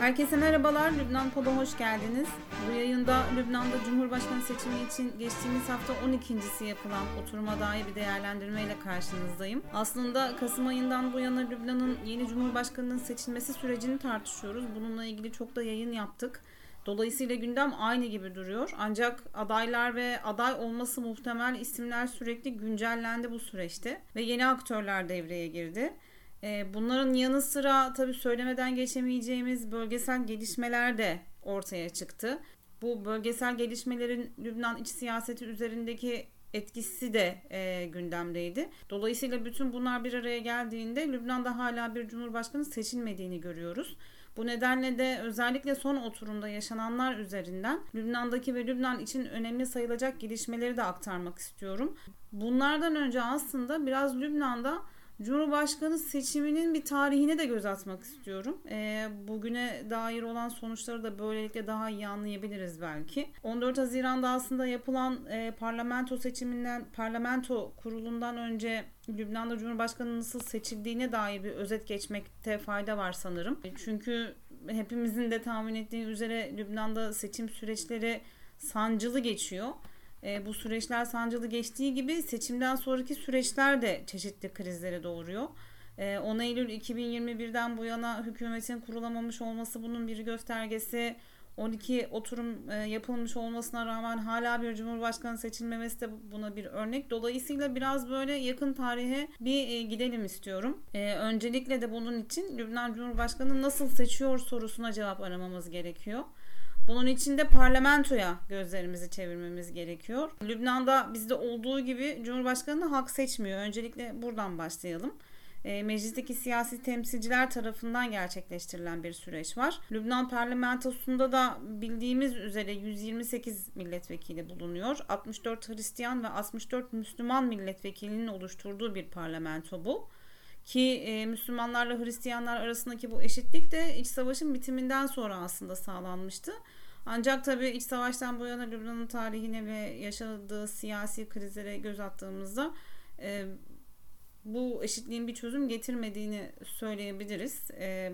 Herkese merhabalar. Lübnan Pod'a hoş geldiniz. Bu yayında Lübnan'da Cumhurbaşkanı seçimi için geçtiğimiz hafta 12.si yapılan oturuma dair bir değerlendirmeyle karşınızdayım. Aslında Kasım ayından bu yana Lübnan'ın yeni Cumhurbaşkanı'nın seçilmesi sürecini tartışıyoruz. Bununla ilgili çok da yayın yaptık. Dolayısıyla gündem aynı gibi duruyor. Ancak adaylar ve aday olması muhtemel isimler sürekli güncellendi bu süreçte ve yeni aktörler devreye girdi. Ee, bunların yanı sıra tabii söylemeden geçemeyeceğimiz bölgesel gelişmeler de ortaya çıktı. Bu bölgesel gelişmelerin Lübnan iç siyaseti üzerindeki etkisi de e, gündemdeydi. Dolayısıyla bütün bunlar bir araya geldiğinde Lübnan'da hala bir cumhurbaşkanı seçilmediğini görüyoruz. Bu nedenle de özellikle son oturumda yaşananlar üzerinden Lübnan'daki ve Lübnan için önemli sayılacak gelişmeleri de aktarmak istiyorum. Bunlardan önce aslında biraz Lübnan'da Cumhurbaşkanı seçiminin bir tarihine de göz atmak istiyorum. E, bugüne dair olan sonuçları da böylelikle daha iyi anlayabiliriz belki. 14 Haziran'da aslında yapılan e, parlamento seçiminden, parlamento kurulundan önce Lübnan'da Cumhurbaşkanı nasıl seçildiğine dair bir özet geçmekte fayda var sanırım. Çünkü hepimizin de tahmin ettiği üzere Lübnan'da seçim süreçleri sancılı geçiyor. E, bu süreçler sancılı geçtiği gibi seçimden sonraki süreçler de çeşitli krizlere doğuruyor. E, 10 Eylül 2021'den bu yana hükümetin kurulamamış olması bunun bir göstergesi. 12 oturum e, yapılmış olmasına rağmen hala bir cumhurbaşkanı seçilmemesi de buna bir örnek. Dolayısıyla biraz böyle yakın tarihe bir e, gidelim istiyorum. E, öncelikle de bunun için Lübnan Cumhurbaşkanı nasıl seçiyor sorusuna cevap aramamız gerekiyor. Bunun için de parlamentoya gözlerimizi çevirmemiz gerekiyor. Lübnan'da bizde olduğu gibi Cumhurbaşkanı'nı halk seçmiyor. Öncelikle buradan başlayalım. E, meclisteki siyasi temsilciler tarafından gerçekleştirilen bir süreç var. Lübnan parlamentosunda da bildiğimiz üzere 128 milletvekili bulunuyor. 64 Hristiyan ve 64 Müslüman milletvekilinin oluşturduğu bir parlamento bu. Ki e, Müslümanlarla Hristiyanlar arasındaki bu eşitlik de iç savaşın bitiminden sonra aslında sağlanmıştı. Ancak tabii iç savaştan bu yana Lübnan'ın tarihine ve yaşadığı siyasi krizlere göz attığımızda e, bu eşitliğin bir çözüm getirmediğini söyleyebiliriz. E,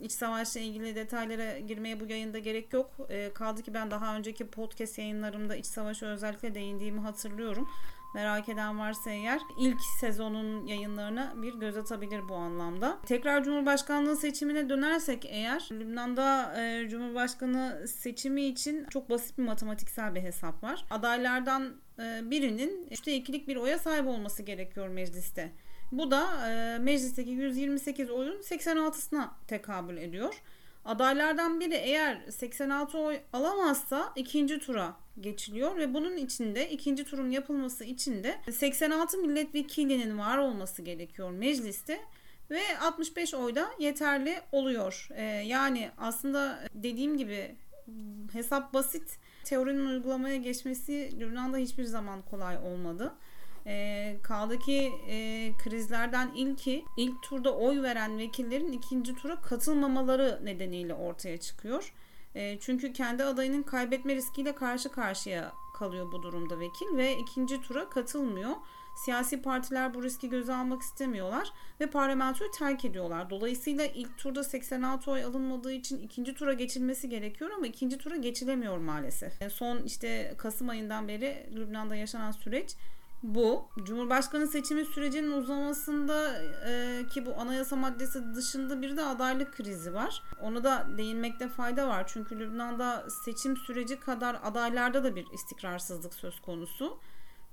iç savaşla ilgili detaylara girmeye bu yayında gerek yok. E, kaldı ki ben daha önceki podcast yayınlarımda iç savaşa özellikle değindiğimi hatırlıyorum. Merak eden varsa eğer ilk sezonun yayınlarına bir göz atabilir bu anlamda. Tekrar Cumhurbaşkanlığı seçimine dönersek eğer Lübnan'da e, Cumhurbaşkanı seçimi için çok basit bir matematiksel bir hesap var. Adaylardan e, birinin işte ikilik bir oya sahip olması gerekiyor mecliste. Bu da e, meclisteki 128 oyun 86'sına tekabül ediyor. Adaylardan biri eğer 86 oy alamazsa ikinci tura geçiliyor ve bunun içinde ikinci turun yapılması için de 86 milletvekilinin var olması gerekiyor mecliste ve 65 oyda yeterli oluyor. Ee, yani aslında dediğim gibi hesap basit. Teorinin uygulamaya geçmesi Lübnan'da hiçbir zaman kolay olmadı. E, kaldı ki e, krizlerden ilki ilk turda oy veren vekillerin ikinci tura katılmamaları nedeniyle ortaya çıkıyor. E, çünkü kendi adayının kaybetme riskiyle karşı karşıya kalıyor bu durumda vekil ve ikinci tura katılmıyor. Siyasi partiler bu riski göze almak istemiyorlar ve parlamentoyu terk ediyorlar. Dolayısıyla ilk turda 86 oy alınmadığı için ikinci tura geçilmesi gerekiyor ama ikinci tura geçilemiyor maalesef. E, son işte Kasım ayından beri Lübnan'da yaşanan süreç bu. Cumhurbaşkanı seçimi sürecinin uzamasında e, ki bu anayasa maddesi dışında bir de adaylık krizi var. Ona da değinmekte fayda var. Çünkü Lübnan'da seçim süreci kadar adaylarda da bir istikrarsızlık söz konusu.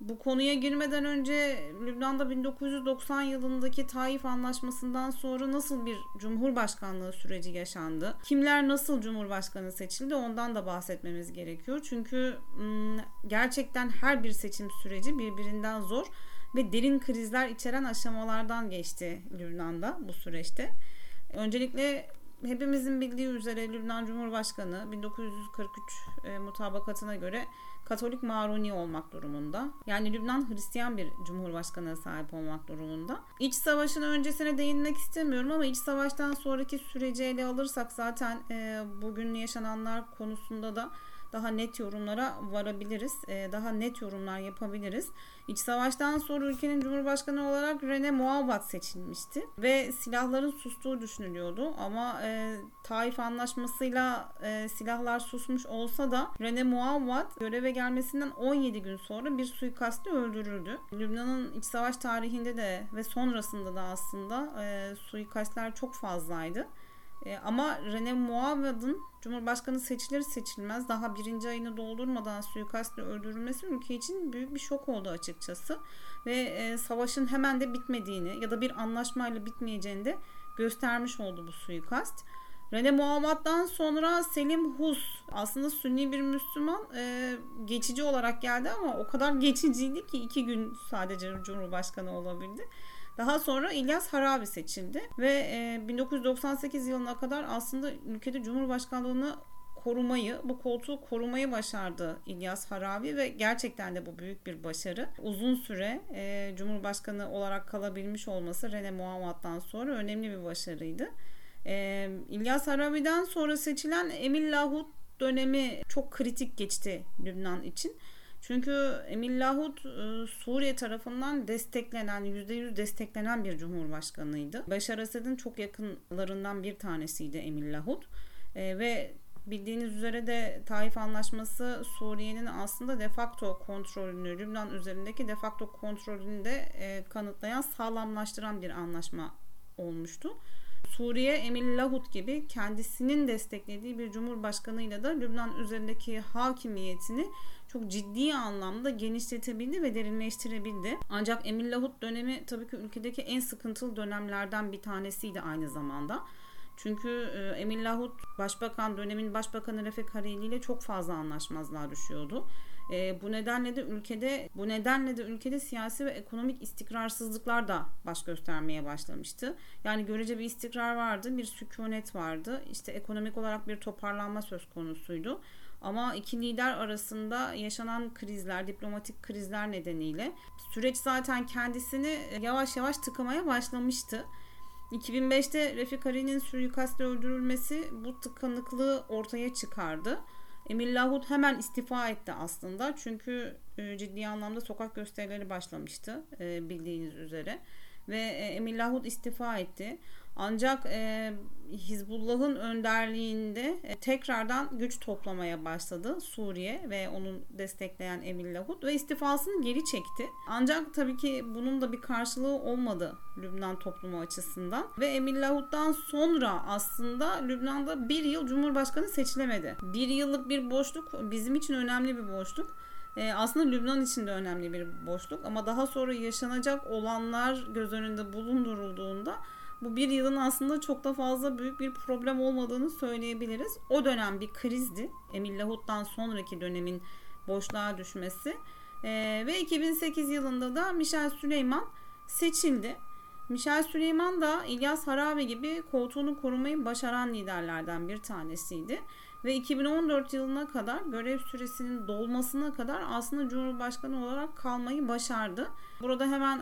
Bu konuya girmeden önce Lübnan'da 1990 yılındaki Taif Anlaşması'ndan sonra nasıl bir cumhurbaşkanlığı süreci yaşandı? Kimler nasıl cumhurbaşkanı seçildi? Ondan da bahsetmemiz gerekiyor. Çünkü gerçekten her bir seçim süreci birbirinden zor ve derin krizler içeren aşamalardan geçti Lübnan'da bu süreçte. Öncelikle hepimizin bildiği üzere Lübnan Cumhurbaşkanı 1943 e, mutabakatına göre Katolik Maruni olmak durumunda. Yani Lübnan Hristiyan bir cumhurbaşkanına sahip olmak durumunda. İç savaşın öncesine değinmek istemiyorum ama iç savaştan sonraki süreci ele alırsak zaten e, bugün yaşananlar konusunda da daha net yorumlara varabiliriz. E, daha net yorumlar yapabiliriz. İç savaştan sonra ülkenin Cumhurbaşkanı olarak Rene Muavat seçilmişti ve silahların sustuğu düşünülüyordu ama e, Taif Anlaşması'yla e, silahlar susmuş olsa da Rene Muavat göreve gelmesinden 17 gün sonra bir suikastle öldürüldü. Lübnan'ın iç savaş tarihinde de ve sonrasında da aslında e, suikastler çok fazlaydı. E, ama Rene Muavad'ın Cumhurbaşkanı seçilir seçilmez daha birinci ayını doldurmadan suikastle öldürülmesi ülke için büyük bir şok oldu açıkçası. Ve e, savaşın hemen de bitmediğini ya da bir anlaşmayla bitmeyeceğini de göstermiş oldu bu suikast. Rene Muhammed'dan sonra Selim Hus aslında Sünni bir Müslüman e, geçici olarak geldi ama o kadar geçiciydi ki iki gün sadece Cumhurbaşkanı olabildi. Daha sonra İlyas Harabi seçildi ve e, 1998 yılına kadar aslında ülkede Cumhurbaşkanlığını korumayı, bu koltuğu korumayı başardı İlyas Harabi ve gerçekten de bu büyük bir başarı. Uzun süre e, Cumhurbaşkanı olarak kalabilmiş olması Rene Muhammad'dan sonra önemli bir başarıydı. E, İlyas Harabi'den sonra seçilen Emil Lahut dönemi çok kritik geçti Lübnan için. Çünkü Emil Lahut e, Suriye tarafından desteklenen, %100 desteklenen bir cumhurbaşkanıydı. Beşar Esed'in çok yakınlarından bir tanesiydi Emil Lahut. E, ve bildiğiniz üzere de Taif Anlaşması Suriye'nin aslında defakto kontrolünü, Lübnan üzerindeki defakto kontrolünü de e, kanıtlayan, sağlamlaştıran bir anlaşma olmuştu. Suriye Emil Lahut gibi kendisinin desteklediği bir cumhurbaşkanıyla da Lübnan üzerindeki hakimiyetini çok ciddi anlamda genişletebildi ve derinleştirebildi. Ancak Emil Lahut dönemi tabii ki ülkedeki en sıkıntılı dönemlerden bir tanesiydi aynı zamanda. Çünkü e, Emil Lahut başbakan dönemin başbakanı Refik Hariri ile çok fazla anlaşmazlığa düşüyordu. E, bu nedenle de ülkede bu nedenle de ülkede siyasi ve ekonomik istikrarsızlıklar da baş göstermeye başlamıştı. Yani görece bir istikrar vardı, bir sükunet vardı. İşte ekonomik olarak bir toparlanma söz konusuydu. Ama iki lider arasında yaşanan krizler, diplomatik krizler nedeniyle süreç zaten kendisini yavaş yavaş tıkamaya başlamıştı. 2005'te Refik Hariri'nin suikastle öldürülmesi bu tıkanıklığı ortaya çıkardı. Emil Lahut hemen istifa etti aslında. Çünkü e, ciddi anlamda sokak gösterileri başlamıştı e, bildiğiniz üzere. Ve e, Emil Lahut istifa etti. Ancak e, Hizbullah'ın önderliğinde e, tekrardan güç toplamaya başladı Suriye ve onun destekleyen Emil Lahut ve istifasını geri çekti. Ancak tabii ki bunun da bir karşılığı olmadı Lübnan toplumu açısından ve Emil Lahut'tan sonra aslında Lübnan'da bir yıl Cumhurbaşkanı seçilemedi. Bir yıllık bir boşluk bizim için önemli bir boşluk. E, aslında Lübnan için de önemli bir boşluk ama daha sonra yaşanacak olanlar göz önünde bulundurulduğunda bu bir yılın aslında çok da fazla büyük bir problem olmadığını söyleyebiliriz. O dönem bir krizdi. Emil Lahut'tan sonraki dönemin boşluğa düşmesi. Ee, ve 2008 yılında da Michel Süleyman seçildi. Michel Süleyman da İlyas Harabe gibi koltuğunu korumayı başaran liderlerden bir tanesiydi. Ve 2014 yılına kadar görev süresinin dolmasına kadar aslında Cumhurbaşkanı olarak kalmayı başardı. Burada hemen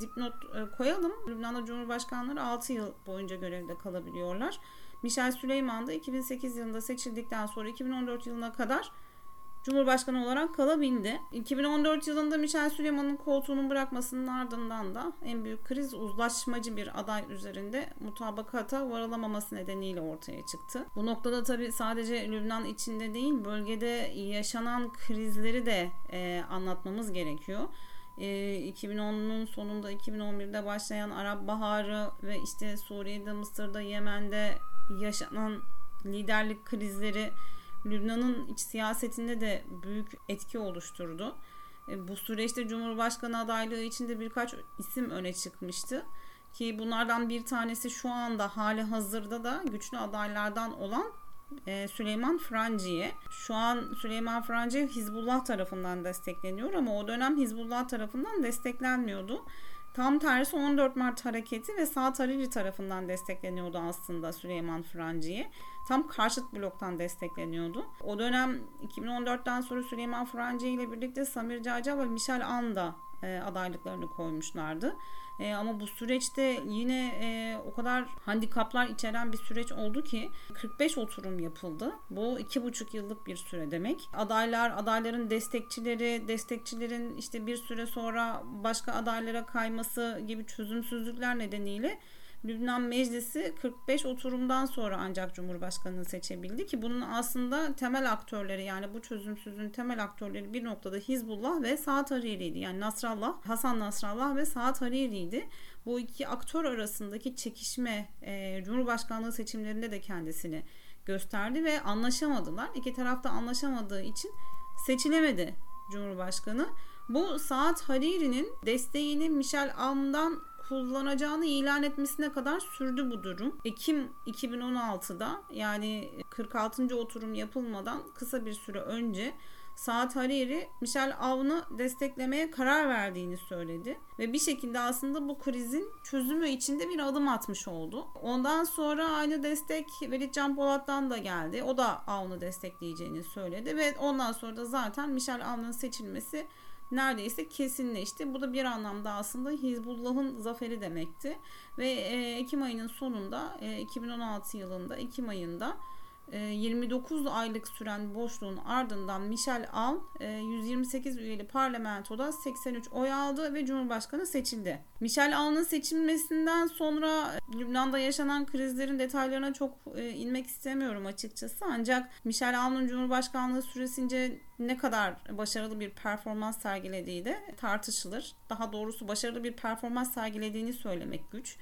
dipnot e, koyalım. Lübnan'da Cumhurbaşkanları 6 yıl boyunca görevde kalabiliyorlar. Michel Süleyman da 2008 yılında seçildikten sonra 2014 yılına kadar Cumhurbaşkanı olarak kalabildi. 2014 yılında Michel Süleyman'ın koltuğunu bırakmasının ardından da en büyük kriz uzlaşmacı bir aday üzerinde mutabakata varılamaması nedeniyle ortaya çıktı. Bu noktada tabi sadece Lübnan içinde değil bölgede yaşanan krizleri de e, anlatmamız gerekiyor. 2010'un ee, sonunda 2011'de başlayan Arap Baharı ve işte Suriye'de, Mısır'da, Yemen'de yaşanan liderlik krizleri Lübnan'ın iç siyasetinde de büyük etki oluşturdu. E, bu süreçte Cumhurbaşkanı adaylığı için de birkaç isim öne çıkmıştı. Ki bunlardan bir tanesi şu anda hali hazırda da güçlü adaylardan olan e, Süleyman Franci'ye. Şu an Süleyman Franci Hizbullah tarafından destekleniyor ama o dönem Hizbullah tarafından desteklenmiyordu. Tam tersi 14 Mart hareketi ve Sağ Hariri tarafından destekleniyordu aslında Süleyman Franci'ye. Tam karşıt bloktan destekleniyordu. O dönem 2014'ten sonra Süleyman Franci ile birlikte Samir Caca ve Michel Anda e, adaylıklarını koymuşlardı. E, ama bu süreçte yine e, o kadar handikaplar içeren bir süreç oldu ki 45 oturum yapıldı. Bu iki buçuk yıllık bir süre demek. Adaylar, adayların destekçileri, destekçilerin işte bir süre sonra başka adaylara kayması gibi çözümsüzlükler nedeniyle Lübnan Meclisi 45 oturumdan sonra ancak Cumhurbaşkanı'nı seçebildi ki bunun aslında temel aktörleri yani bu çözümsüzlüğün temel aktörleri bir noktada Hizbullah ve Saad Hariri'ydi. Yani Nasrallah, Hasan Nasrallah ve Saad Hariri'ydi. Bu iki aktör arasındaki çekişme e, Cumhurbaşkanlığı seçimlerinde de kendisini gösterdi ve anlaşamadılar. İki tarafta anlaşamadığı için seçilemedi Cumhurbaşkanı. Bu Saad Hariri'nin desteğini Michel Aoun'dan kullanacağını ilan etmesine kadar sürdü bu durum. Ekim 2016'da yani 46. oturum yapılmadan kısa bir süre önce Saat Hariri Michel Aoun'u desteklemeye karar verdiğini söyledi. Ve bir şekilde aslında bu krizin çözümü içinde bir adım atmış oldu. Ondan sonra aynı destek Velit Can Polat'tan da geldi. O da Aoun'u destekleyeceğini söyledi. Ve ondan sonra da zaten Michel Aoun'un seçilmesi neredeyse kesinleşti. Bu da bir anlamda aslında Hizbullah'ın zaferi demekti. Ve e, Ekim ayının sonunda e, 2016 yılında Ekim ayında 29 ee, aylık süren boşluğun ardından Michel Aoun 128 e, üyeli parlamentoda 83 oy aldı ve Cumhurbaşkanı seçildi. Michel Aoun'un seçilmesinden sonra Lübnan'da yaşanan krizlerin detaylarına çok e, inmek istemiyorum açıkçası. Ancak Michel Aoun'un Cumhurbaşkanlığı süresince ne kadar başarılı bir performans sergilediği de tartışılır. Daha doğrusu başarılı bir performans sergilediğini söylemek güç.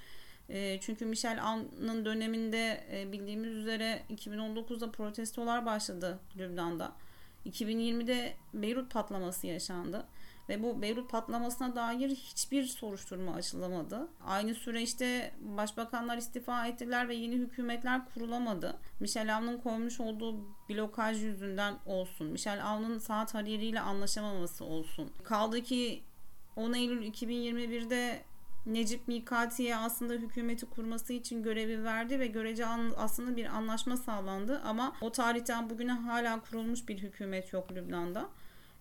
Ee, çünkü Michel Aoun'un döneminde e, bildiğimiz üzere 2019'da protestolar başladı Lübnan'da. 2020'de Beyrut patlaması yaşandı ve bu Beyrut patlamasına dair hiçbir soruşturma açılamadı. Aynı süreçte başbakanlar istifa ettiler ve yeni hükümetler kurulamadı. Michel Aoun'un koymuş olduğu blokaj yüzünden olsun, Michel Aoun'un Saat Hariri ile anlaşamaması olsun. Kaldı ki 10 Eylül 2021'de Necip Mikati'ye aslında hükümeti kurması için görevi verdi ve görece aslında bir anlaşma sağlandı ama o tarihten bugüne hala kurulmuş bir hükümet yok Lübnan'da.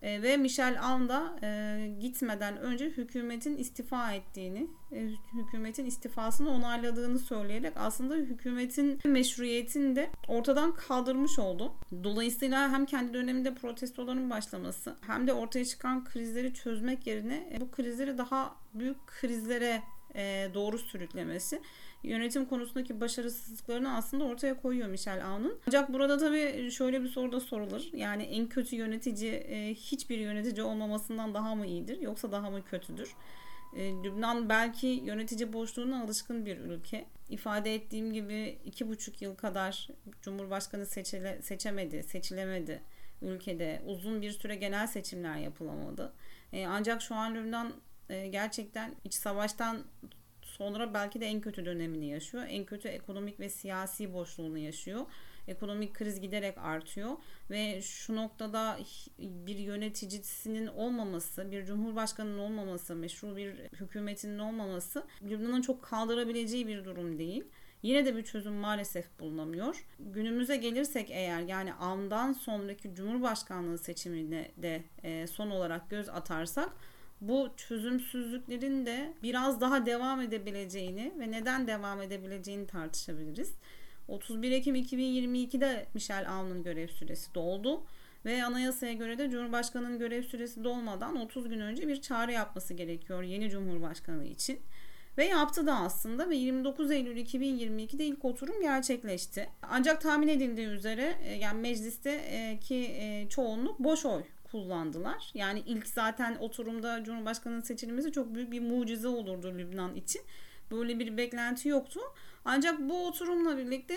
E, ve Michel Aoun da e, gitmeden önce hükümetin istifa ettiğini, e, hükümetin istifasını onayladığını söyleyerek aslında hükümetin meşruiyetini de ortadan kaldırmış oldu. Dolayısıyla hem kendi döneminde protestoların başlaması hem de ortaya çıkan krizleri çözmek yerine e, bu krizleri daha büyük krizlere e, doğru sürüklemesi yönetim konusundaki başarısızlıklarını aslında ortaya koyuyor Michel Aoun'un. Ancak burada tabii şöyle bir soru da sorulur. Yani en kötü yönetici e, hiçbir yönetici olmamasından daha mı iyidir yoksa daha mı kötüdür? E, Lübnan belki yönetici boşluğuna alışkın bir ülke. İfade ettiğim gibi iki buçuk yıl kadar Cumhurbaşkanı seçile, seçemedi, seçilemedi ülkede. Uzun bir süre genel seçimler yapılamadı. E, ancak şu an Lübnan e, gerçekten iç savaştan sonra belki de en kötü dönemini yaşıyor. En kötü ekonomik ve siyasi boşluğunu yaşıyor. Ekonomik kriz giderek artıyor ve şu noktada bir yöneticisinin olmaması, bir cumhurbaşkanının olmaması, meşru bir hükümetinin olmaması Lübnan'ın çok kaldırabileceği bir durum değil. Yine de bir çözüm maalesef bulunamıyor. Günümüze gelirsek eğer yani andan sonraki Cumhurbaşkanlığı seçimine de e, son olarak göz atarsak bu çözümsüzlüklerin de biraz daha devam edebileceğini ve neden devam edebileceğini tartışabiliriz. 31 Ekim 2022'de Michel Aoun'un görev süresi doldu ve anayasaya göre de Cumhurbaşkanı'nın görev süresi dolmadan 30 gün önce bir çağrı yapması gerekiyor yeni Cumhurbaşkanı için. Ve yaptı da aslında ve 29 Eylül 2022'de ilk oturum gerçekleşti. Ancak tahmin edildiği üzere e, yani meclisteki e, çoğunluk boş oy kullandılar. Yani ilk zaten oturumda Cumhurbaşkanı'nın seçilmesi çok büyük bir mucize olurdu Lübnan için. Böyle bir beklenti yoktu. Ancak bu oturumla birlikte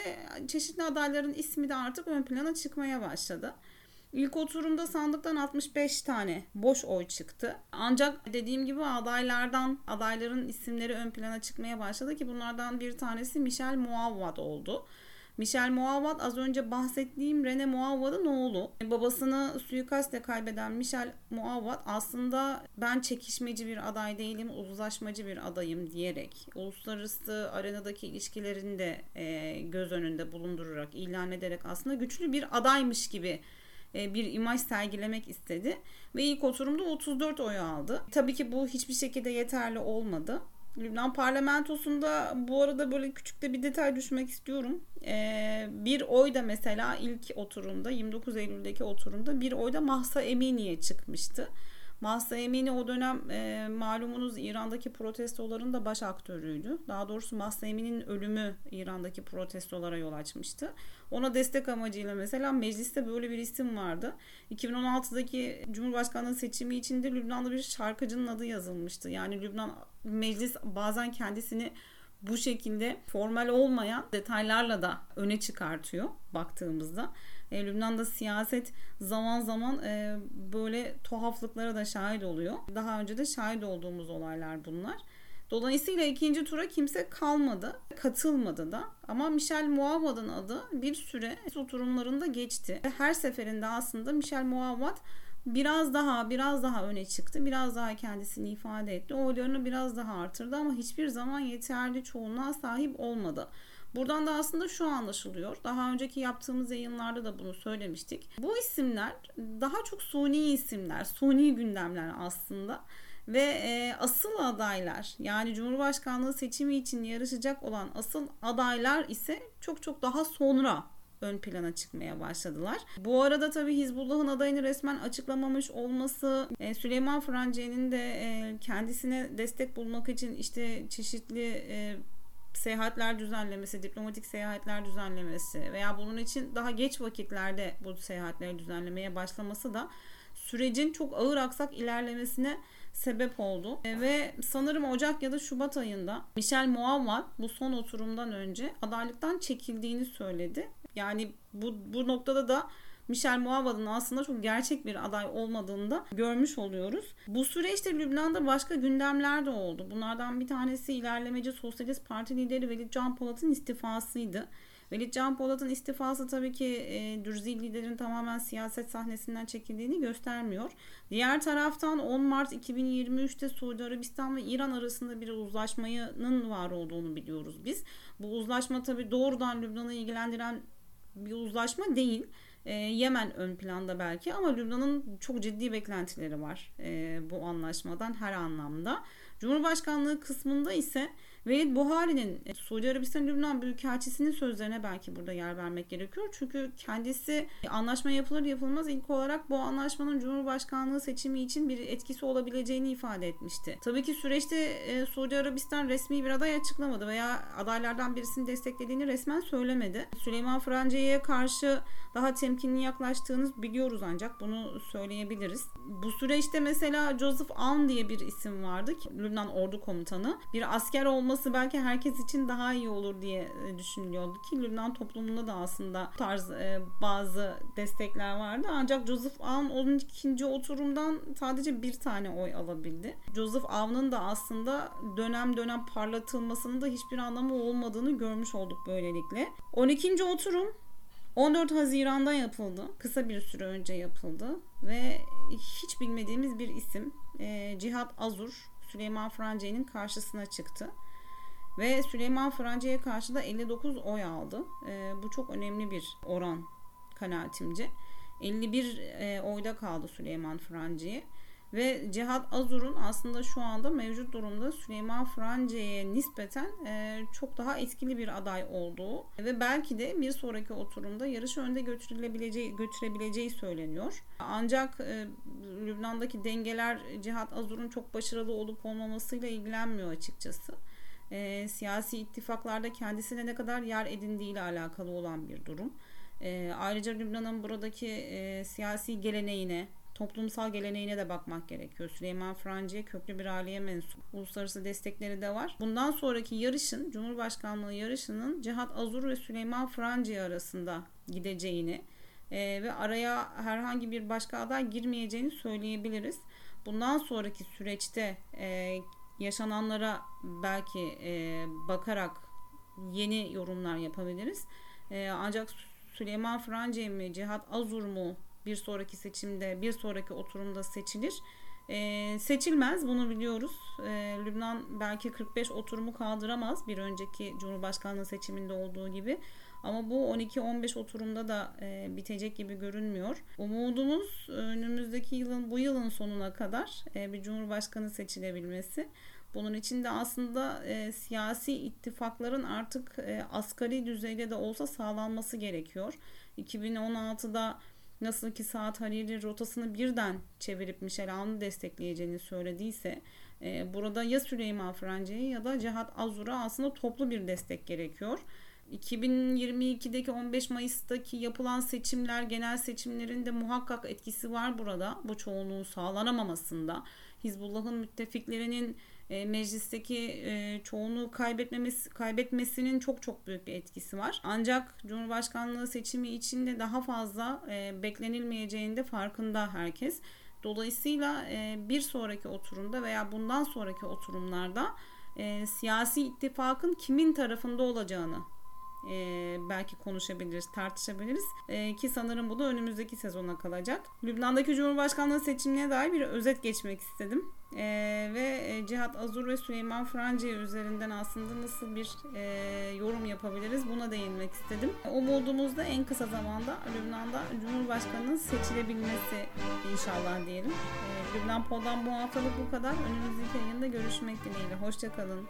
çeşitli adayların ismi de artık ön plana çıkmaya başladı. İlk oturumda sandıktan 65 tane boş oy çıktı. Ancak dediğim gibi adaylardan adayların isimleri ön plana çıkmaya başladı ki bunlardan bir tanesi Michel Muavvat oldu. Michel Muavvat az önce bahsettiğim Rene Muavvat'ın oğlu. Babasını suikastle kaybeden Michel Muavvat aslında ben çekişmeci bir aday değilim, uzlaşmacı bir adayım diyerek uluslararası arenadaki ilişkilerini de e, göz önünde bulundurarak, ilan ederek aslında güçlü bir adaymış gibi e, bir imaj sergilemek istedi ve ilk oturumda 34 oy aldı. Tabii ki bu hiçbir şekilde yeterli olmadı. Lübnan parlamentosunda bu arada böyle küçük de bir detay düşmek istiyorum. Ee, bir oy da mesela ilk oturumda 29 Eylül'deki oturumda bir oy da Mahsa Emini'ye çıkmıştı. Mahsa Emini o dönem e, malumunuz İran'daki protestoların da baş aktörüydü. Daha doğrusu Mahsa Emini'nin ölümü İran'daki protestolara yol açmıştı. Ona destek amacıyla mesela mecliste böyle bir isim vardı. 2016'daki Cumhurbaşkanlığı seçimi içinde Lübnan'da bir şarkıcının adı yazılmıştı. Yani Lübnan meclis bazen kendisini bu şekilde formal olmayan detaylarla da öne çıkartıyor baktığımızda. E, Lübnan'da siyaset zaman zaman e, böyle tuhaflıklara da şahit oluyor. Daha önce de şahit olduğumuz olaylar bunlar. Dolayısıyla ikinci tura kimse kalmadı, katılmadı da. Ama Michel Muawad'ın adı bir süre oturumlarında geçti. Her seferinde aslında Michel Muawad biraz daha biraz daha öne çıktı. Biraz daha kendisini ifade etti. Oylarını biraz daha artırdı ama hiçbir zaman yeterli çoğunluğa sahip olmadı. Buradan da aslında şu anlaşılıyor. Daha önceki yaptığımız yayınlarda da bunu söylemiştik. Bu isimler daha çok suni isimler, suni gündemler aslında ve e, asıl adaylar yani Cumhurbaşkanlığı seçimi için yarışacak olan asıl adaylar ise çok çok daha sonra ön plana çıkmaya başladılar. Bu arada tabii Hizbullah'ın adayını resmen açıklamamış olması, e, Süleyman Franciye'nin de e, kendisine destek bulmak için işte çeşitli e, seyahatler düzenlemesi, diplomatik seyahatler düzenlemesi veya bunun için daha geç vakitlerde bu seyahatleri düzenlemeye başlaması da sürecin çok ağır aksak ilerlemesine sebep oldu. E, ve sanırım Ocak ya da Şubat ayında Michel Muawad bu son oturumdan önce adaylıktan çekildiğini söyledi. Yani bu, bu noktada da Michel Muawad'ın aslında çok gerçek bir aday olmadığını da görmüş oluyoruz. Bu süreçte Lübnan'da başka gündemler de oldu. Bunlardan bir tanesi ilerlemeci Sosyalist Parti lideri Velid Can Polat'ın istifasıydı. Velid Can Polat'ın istifası tabii ki e, Dürzi liderin tamamen siyaset sahnesinden çekildiğini göstermiyor. Diğer taraftan 10 Mart 2023'te Suudi Arabistan ve İran arasında bir uzlaşmanın var olduğunu biliyoruz biz. Bu uzlaşma tabii doğrudan Lübnan'ı ilgilendiren bir uzlaşma değil. E, Yemen ön planda belki ama Lübnan'ın çok ciddi beklentileri var e, bu anlaşmadan her anlamda. Cumhurbaşkanlığı kısmında ise Velid Buhari'nin e, Suudi Arabistan Lübnan Büyükelçisi'nin sözlerine belki burada yer vermek gerekiyor. Çünkü kendisi anlaşma yapılır yapılmaz ilk olarak bu anlaşmanın Cumhurbaşkanlığı seçimi için bir etkisi olabileceğini ifade etmişti. Tabii ki süreçte e, Suudi Arabistan resmi bir aday açıklamadı veya adaylardan birisini desteklediğini resmen söylemedi. Süleyman Franca'ya karşı daha temkinli yaklaştığınız biliyoruz ancak bunu söyleyebiliriz. Bu süreçte mesela Joseph Aoun diye bir isim vardı ki Lübnan Ordu Komutanı. Bir asker olması belki herkes için daha iyi olur diye e, düşünülüyordu ki Lübnan toplumunda da aslında bu tarz e, bazı destekler vardı. Ancak Joseph Aoun 12. oturumdan sadece bir tane oy alabildi. Joseph Aoun'un da aslında dönem dönem parlatılmasının da hiçbir anlamı olmadığını görmüş olduk böylelikle. 12. oturum 14 Haziran'da yapıldı. Kısa bir süre önce yapıldı ve hiç bilmediğimiz bir isim e, Cihat Azur Süleyman Francı'nın karşısına çıktı. Ve Süleyman Francı'ya karşı da 59 oy aldı. E, bu çok önemli bir oran kanaatimce. 51 e, oyda kaldı Süleyman Francı'ya. Ve Cihat Azur'un aslında şu anda mevcut durumda Süleyman France'ye nispeten e, çok daha etkili bir aday olduğu ve belki de bir sonraki oturumda yarışı önde götürülebileceği götürebileceği söyleniyor. Ancak e, Lübnan'daki dengeler Cihat Azur'un çok başarılı olup olmamasıyla ilgilenmiyor açıkçası. E, siyasi ittifaklarda kendisine ne kadar yer edindiği ile alakalı olan bir durum. E, ayrıca Lübnan'ın buradaki e, siyasi geleneğine, toplumsal geleneğine de bakmak gerekiyor. Süleyman Franciye köklü bir aileye mensup. Uluslararası destekleri de var. Bundan sonraki yarışın, Cumhurbaşkanlığı yarışının Cihat Azur ve Süleyman Franciye arasında gideceğini e, ve araya herhangi bir başka aday girmeyeceğini söyleyebiliriz. Bundan sonraki süreçte e, yaşananlara belki e, bakarak yeni yorumlar yapabiliriz. E, ancak Süleyman Franciye mi, Cihat Azur mu bir sonraki seçimde, bir sonraki oturumda seçilir. E, seçilmez bunu biliyoruz. E, Lübnan belki 45 oturumu kaldıramaz bir önceki Cumhurbaşkanlığı seçiminde olduğu gibi. Ama bu 12-15 oturumda da e, bitecek gibi görünmüyor. Umudumuz önümüzdeki yılın bu yılın sonuna kadar e, bir cumhurbaşkanı seçilebilmesi. Bunun için de aslında e, siyasi ittifakların artık e, asgari düzeyde de olsa sağlanması gerekiyor. 2016'da nasıl ki Saat Hariri rotasını birden çevirip Michel Aoun'u destekleyeceğini söylediyse e, burada ya Süleyman Francı'ya ya da Cihat Azur'a aslında toplu bir destek gerekiyor. 2022'deki 15 Mayıs'taki yapılan seçimler, genel seçimlerin de muhakkak etkisi var burada. Bu çoğunluğun sağlanamamasında. Hizbullah'ın müttefiklerinin e, meclisteki e, çoğunluğu kaybetmemesi kaybetmesinin çok çok büyük bir etkisi var. Ancak Cumhurbaşkanlığı seçimi içinde daha fazla e, beklenilmeyeceğinde farkında herkes. Dolayısıyla e, bir sonraki oturumda veya bundan sonraki oturumlarda e, siyasi ittifakın kimin tarafında olacağını e, belki konuşabiliriz, tartışabiliriz. E, ki sanırım bu da önümüzdeki sezona kalacak. Lübnan'daki Cumhurbaşkanlığı seçimine dair bir özet geçmek istedim. E, ve Cihat Azur ve Süleyman Francı üzerinden aslında nasıl bir e, yorum yapabiliriz buna değinmek istedim. Umudumuz da en kısa zamanda Lübnan'da Cumhurbaşkanı'nın seçilebilmesi inşallah diyelim. E, Lübnan Pol'dan bu haftalık bu kadar. Önümüzdeki yayında görüşmek dileğiyle. Hoşçakalın.